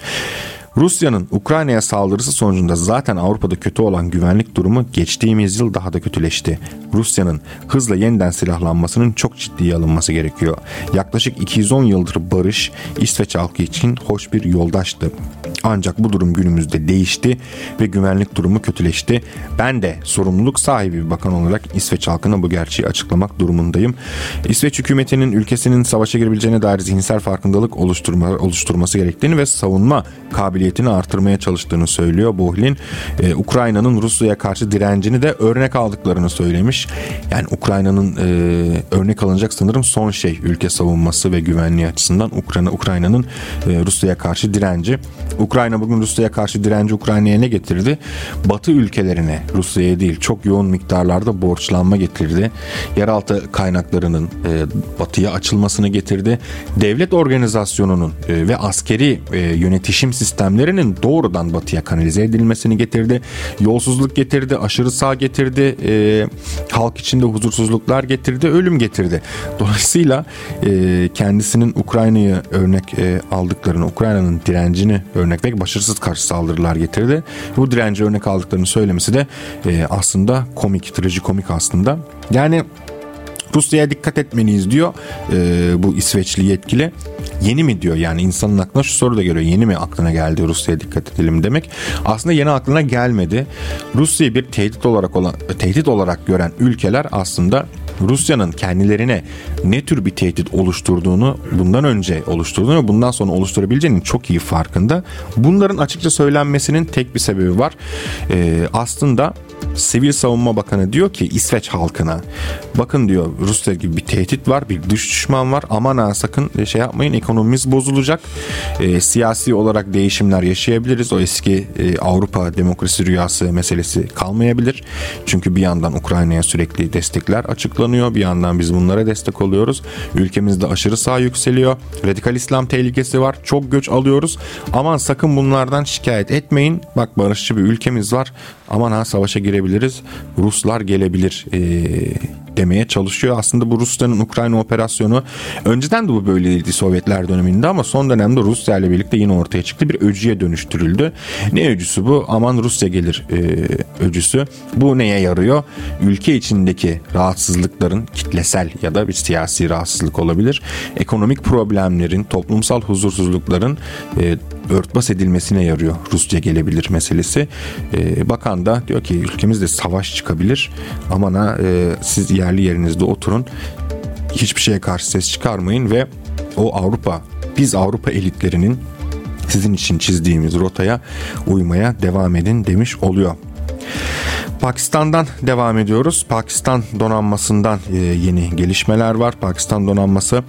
S2: Rusya'nın Ukrayna'ya saldırısı sonucunda zaten Avrupa'da kötü olan güvenlik durumu geçtiğimiz yıl daha da kötüleşti. Rusya'nın hızla yeniden silahlanmasının çok ciddiye alınması gerekiyor. Yaklaşık 210 yıldır barış İsveç halkı için hoş bir yoldaştı. Ancak bu durum günümüzde değişti ve güvenlik durumu kötüleşti. Ben de sorumluluk sahibi bir bakan olarak İsveç halkına bu gerçeği açıklamak durumundayım. İsveç hükümetinin ülkesinin savaşa girebileceğine dair zihinsel farkındalık oluşturma, oluşturması gerektiğini ve savunma kabiliyetini artırmaya çalıştığını söylüyor Bohlin. Ee, Ukrayna'nın Rusya'ya karşı direncini de örnek aldıklarını söylemiş. Yani Ukrayna'nın e, örnek alınacak sanırım son şey ülke savunması ve güvenliği açısından Ukrayna Ukrayna'nın e, Rusya'ya karşı direnci. Ukrayna bugün Rusya'ya karşı direnci Ukrayna'ya ne getirdi? Batı ülkelerine Rusya'ya değil çok yoğun miktarlarda borçlanma getirdi. Yeraltı kaynaklarının e, batıya açılmasını getirdi. Devlet organizasyonunun e, ve askeri e, yönetişim sistemlerinin doğrudan batıya kanalize edilmesini getirdi. Yolsuzluk getirdi, aşırı sağ getirdi, e, halk içinde huzursuzluklar getirdi, ölüm getirdi. Dolayısıyla e, kendisinin Ukrayna'yı örnek e, aldıklarını, Ukrayna'nın direncini örnek ve başarısız karşı saldırılar getirdi. Bu direnci örnek aldıklarını söylemesi de e, aslında komik, trajikomik aslında. Yani Rusya'ya dikkat etmeliyiz diyor e, bu İsveçli yetkili. Yeni mi diyor yani insanın aklına şu soru da geliyor. Yeni mi aklına geldi Rusya'ya dikkat edelim demek. Aslında yeni aklına gelmedi. Rusya'yı bir tehdit olarak olan tehdit olarak gören ülkeler aslında Rusya'nın kendilerine ne tür bir tehdit oluşturduğunu bundan önce oluşturduğunu ve bundan sonra oluşturabileceğinin çok iyi farkında. Bunların açıkça söylenmesinin tek bir sebebi var. Ee, aslında Sivil Savunma Bakanı diyor ki İsveç halkına bakın diyor Rusya gibi bir tehdit var bir dış düşman var. Aman ha sakın şey yapmayın ekonomimiz bozulacak. E, siyasi olarak değişimler yaşayabiliriz. O eski e, Avrupa demokrasi rüyası meselesi kalmayabilir. Çünkü bir yandan Ukrayna'ya sürekli destekler açıklanıyor bir yandan biz bunlara destek oluyoruz. Ülkemizde aşırı sağ yükseliyor radikal İslam tehlikesi var çok göç alıyoruz. Aman sakın bunlardan şikayet etmeyin. Bak barışçı bir ülkemiz var. Aman ha savaşa girebiliriz Ruslar gelebilir. E, demeye çalışıyor. Aslında bu Rusya'nın Ukrayna operasyonu önceden de bu böyleydi Sovyetler döneminde ama son dönemde Rusya ile birlikte yine ortaya çıktı. Bir öcüye dönüştürüldü. Ne öcüsü bu? Aman Rusya gelir e, öcüsü. Bu neye yarıyor? Ülke içindeki rahatsızlıkların kitlesel ya da bir siyasi rahatsızlık olabilir. Ekonomik problemlerin, toplumsal huzursuzlukların e, örtbas edilmesine yarıyor Rusya gelebilir meselesi. E, bakan da diyor ki ülkemizde savaş çıkabilir aman ha e, siz yerli yerinizde oturun hiçbir şeye karşı ses çıkarmayın ve o Avrupa biz Avrupa elitlerinin sizin için çizdiğimiz rotaya uymaya devam edin demiş oluyor. Pakistan'dan devam ediyoruz. Pakistan donanmasından e, yeni gelişmeler var. Pakistan donanması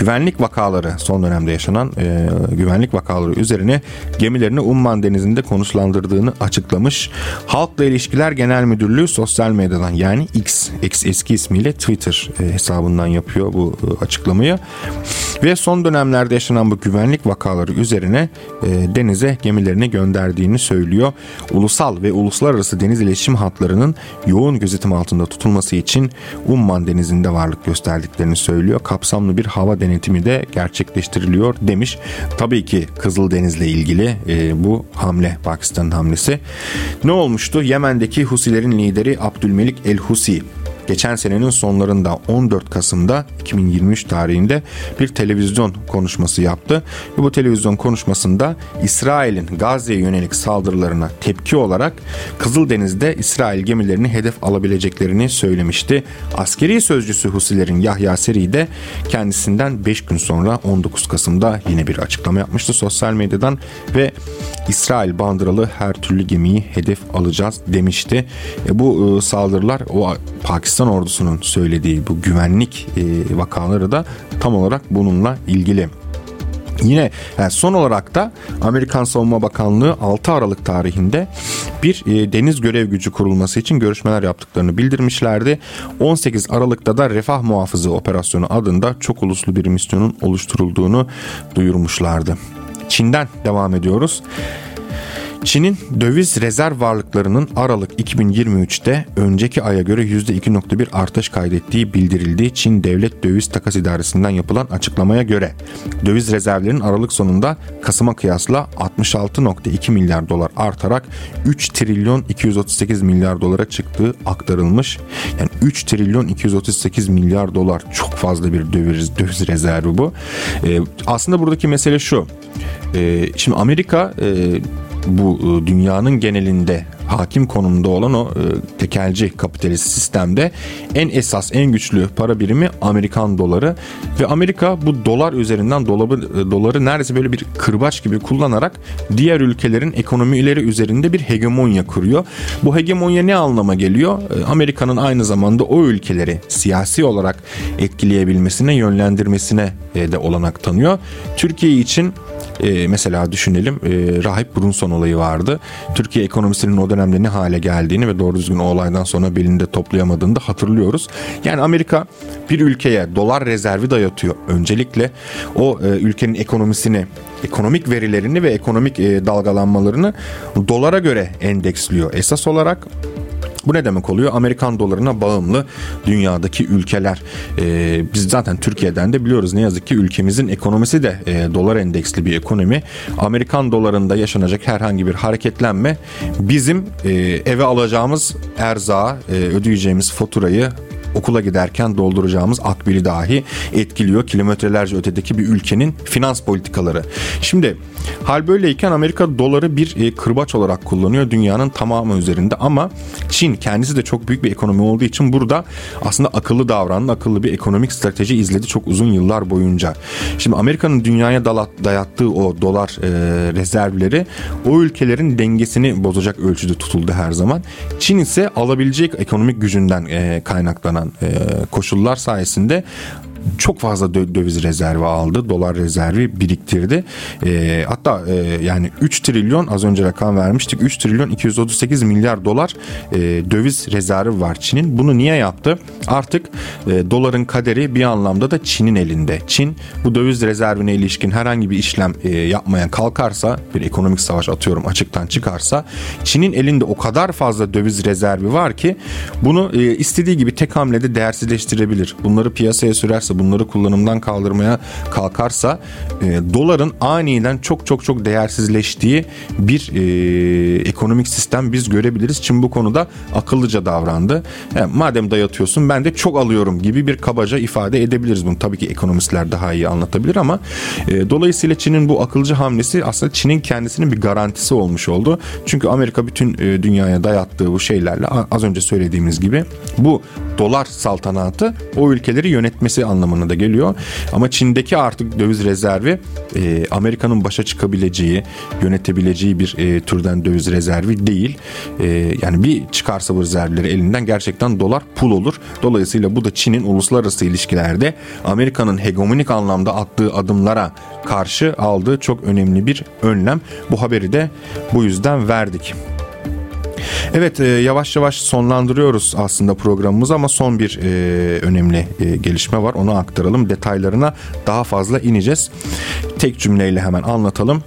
S2: güvenlik vakaları son dönemde yaşanan e, güvenlik vakaları üzerine gemilerini Umman denizinde konuşlandırdığını açıklamış. Halkla İlişkiler Genel Müdürlüğü sosyal medyadan yani X, X eski ismiyle Twitter e, hesabından yapıyor bu açıklamayı. Ve son dönemlerde yaşanan bu güvenlik vakaları üzerine denize gemilerini gönderdiğini söylüyor. Ulusal ve uluslararası deniz iletişim hatlarının yoğun gözetim altında tutulması için Umman denizinde varlık gösterdiklerini söylüyor. Kapsamlı bir hava denetimi de gerçekleştiriliyor demiş. Tabii ki Kızıldeniz'le ilgili e, bu hamle Pakistan'ın hamlesi. Ne olmuştu? Yemen'deki Husilerin lideri Abdülmelik El Husi geçen senenin sonlarında 14 Kasım'da 2023 tarihinde bir televizyon konuşması yaptı. Ve bu televizyon konuşmasında İsrail'in Gazze'ye yönelik saldırılarına tepki olarak Kızıldeniz'de İsrail gemilerini hedef alabileceklerini söylemişti. Askeri sözcüsü Husilerin Yahya Seri de kendisinden 5 gün sonra 19 Kasım'da yine bir açıklama yapmıştı sosyal medyadan ve İsrail bandıralı her türlü gemiyi hedef alacağız demişti. E, bu e, saldırılar o Pakistan Pakistan ordusunun söylediği bu güvenlik e, vakaları da tam olarak bununla ilgili. Yine yani son olarak da Amerikan Savunma Bakanlığı 6 Aralık tarihinde bir e, deniz görev gücü kurulması için görüşmeler yaptıklarını bildirmişlerdi. 18 Aralık'ta da Refah Muhafızı Operasyonu adında çok uluslu bir misyonun oluşturulduğunu duyurmuşlardı. Çin'den devam ediyoruz. Çin'in döviz rezerv varlıklarının Aralık 2023'te önceki aya göre %2.1 artış kaydettiği bildirildi. Çin Devlet Döviz Takas İdaresi'nden yapılan açıklamaya göre döviz rezervlerinin Aralık sonunda Kasım'a kıyasla 66.2 milyar dolar artarak 3 trilyon 238 milyar dolara çıktığı aktarılmış. Yani 3 trilyon 238 milyar dolar çok fazla bir döviz, döviz rezervi bu. Ee, aslında buradaki mesele şu. Ee, şimdi Amerika e, bu e, dünyanın genelinde hakim konumda olan o e, tekelci kapitalist sistemde en esas en güçlü para birimi Amerikan doları ve Amerika bu dolar üzerinden dolabı, e, doları neredeyse böyle bir kırbaç gibi kullanarak diğer ülkelerin ekonomileri üzerinde bir hegemonya kuruyor. Bu hegemonya ne anlama geliyor? Amerika'nın aynı zamanda o ülkeleri siyasi olarak etkileyebilmesine, yönlendirmesine de olanak tanıyor. Türkiye için e, mesela düşünelim e, Rahip Brunson olayı vardı. Türkiye ekonomisinin o dönemde ne hale geldiğini ve doğru düzgün o olaydan sonra belinde toplayamadığını da hatırlıyoruz. Yani Amerika bir ülkeye dolar rezervi dayatıyor. Öncelikle o e, ülkenin ekonomisini ekonomik verilerini ve ekonomik e, dalgalanmalarını dolara göre endeksliyor. Esas olarak bu ne demek oluyor? Amerikan dolarına bağımlı dünyadaki ülkeler. E, biz zaten Türkiye'den de biliyoruz ne yazık ki ülkemizin ekonomisi de e, dolar endeksli bir ekonomi. Amerikan dolarında yaşanacak herhangi bir hareketlenme bizim e, eve alacağımız erzağı, e, ödeyeceğimiz faturayı okula giderken dolduracağımız akbili dahi etkiliyor. Kilometrelerce ötedeki bir ülkenin finans politikaları. Şimdi hal böyleyken Amerika doları bir e, kırbaç olarak kullanıyor dünyanın tamamı üzerinde ama Çin kendisi de çok büyük bir ekonomi olduğu için burada aslında akıllı davrandı, akıllı bir ekonomik strateji izledi çok uzun yıllar boyunca. Şimdi Amerika'nın dünyaya dayattığı o dolar e, rezervleri o ülkelerin dengesini bozacak ölçüde tutuldu her zaman. Çin ise alabilecek ekonomik gücünden e, kaynaklanan koşullar sayesinde çok fazla döviz rezervi aldı. Dolar rezervi biriktirdi. E, hatta e, yani 3 trilyon az önce rakam vermiştik. 3 trilyon 238 milyar dolar e, döviz rezervi var Çin'in. Bunu niye yaptı? Artık e, doların kaderi bir anlamda da Çin'in elinde. Çin bu döviz rezervine ilişkin herhangi bir işlem e, yapmaya kalkarsa bir ekonomik savaş atıyorum açıktan çıkarsa Çin'in elinde o kadar fazla döviz rezervi var ki bunu e, istediği gibi tek hamlede değersizleştirebilir. Bunları piyasaya sürerse bunları kullanımdan kaldırmaya kalkarsa e, doların aniden çok çok çok değersizleştiği bir e, ekonomik sistem biz görebiliriz. Çin bu konuda akıllıca davrandı. Yani e, madem dayatıyorsun ben de çok alıyorum gibi bir kabaca ifade edebiliriz bunu. Tabii ki ekonomistler daha iyi anlatabilir ama e, dolayısıyla Çin'in bu akılcı hamlesi aslında Çin'in kendisinin bir garantisi olmuş oldu. Çünkü Amerika bütün e, dünyaya dayattığı bu şeylerle az önce söylediğimiz gibi bu dolar saltanatı o ülkeleri yönetmesi anlamında anlamına da geliyor. Ama Çin'deki artık döviz rezervi e, Amerika'nın başa çıkabileceği, yönetebileceği bir e, türden döviz rezervi değil. E, yani bir çıkarsa bu rezervleri elinden gerçekten dolar pul olur. Dolayısıyla bu da Çin'in uluslararası ilişkilerde Amerika'nın hegemonik anlamda attığı adımlara karşı aldığı çok önemli bir önlem. Bu haberi de bu yüzden verdik. Evet e, yavaş yavaş sonlandırıyoruz aslında programımızı ama son bir e, önemli e, gelişme var. Onu aktaralım. Detaylarına daha fazla ineceğiz. Tek cümleyle hemen anlatalım.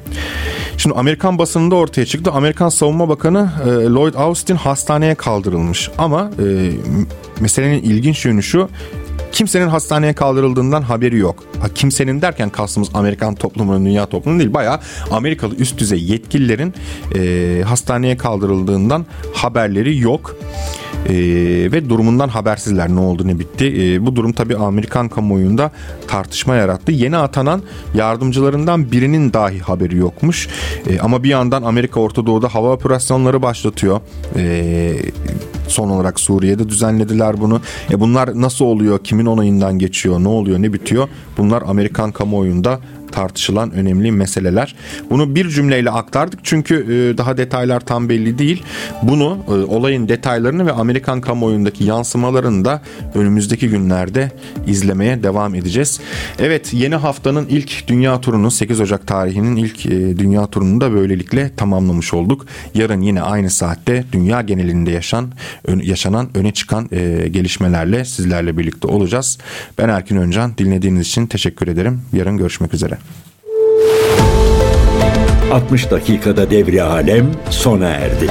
S2: Şimdi Amerikan basınında ortaya çıktı. Amerikan Savunma Bakanı e, Lloyd Austin hastaneye kaldırılmış. Ama e, meselenin ilginç yönü şu kimsenin hastaneye kaldırıldığından haberi yok. Ha, kimsenin derken kastımız Amerikan toplumunun, dünya toplumunun değil. Bayağı Amerikalı üst düzey yetkililerin e, hastaneye kaldırıldığından haberleri yok. Ee, ve durumundan habersizler ne oldu ne bitti. Ee, bu durum tabi Amerikan kamuoyunda tartışma yarattı. Yeni atanan yardımcılarından birinin dahi haberi yokmuş. Ee, ama bir yandan Amerika Orta Doğu'da hava operasyonları başlatıyor. Ee, Son olarak Suriye'de düzenlediler bunu. E bunlar nasıl oluyor? Kimin onayından geçiyor? Ne oluyor? Ne bitiyor? Bunlar Amerikan kamuoyunda tartışılan önemli meseleler. Bunu bir cümleyle aktardık çünkü e, daha detaylar tam belli değil. Bunu e, olayın detaylarını ve Amerikan kamuoyundaki yansımalarını da önümüzdeki günlerde izlemeye devam edeceğiz. Evet yeni haftanın ilk dünya turunu 8 Ocak tarihinin ilk e, dünya turunu da böylelikle tamamlamış olduk. Yarın yine aynı saatte dünya genelinde yaşan yaşanan öne çıkan gelişmelerle sizlerle birlikte olacağız. Ben Erkin Öncan dinlediğiniz için teşekkür ederim. Yarın görüşmek üzere.
S1: 60 dakikada devri alem sona erdi.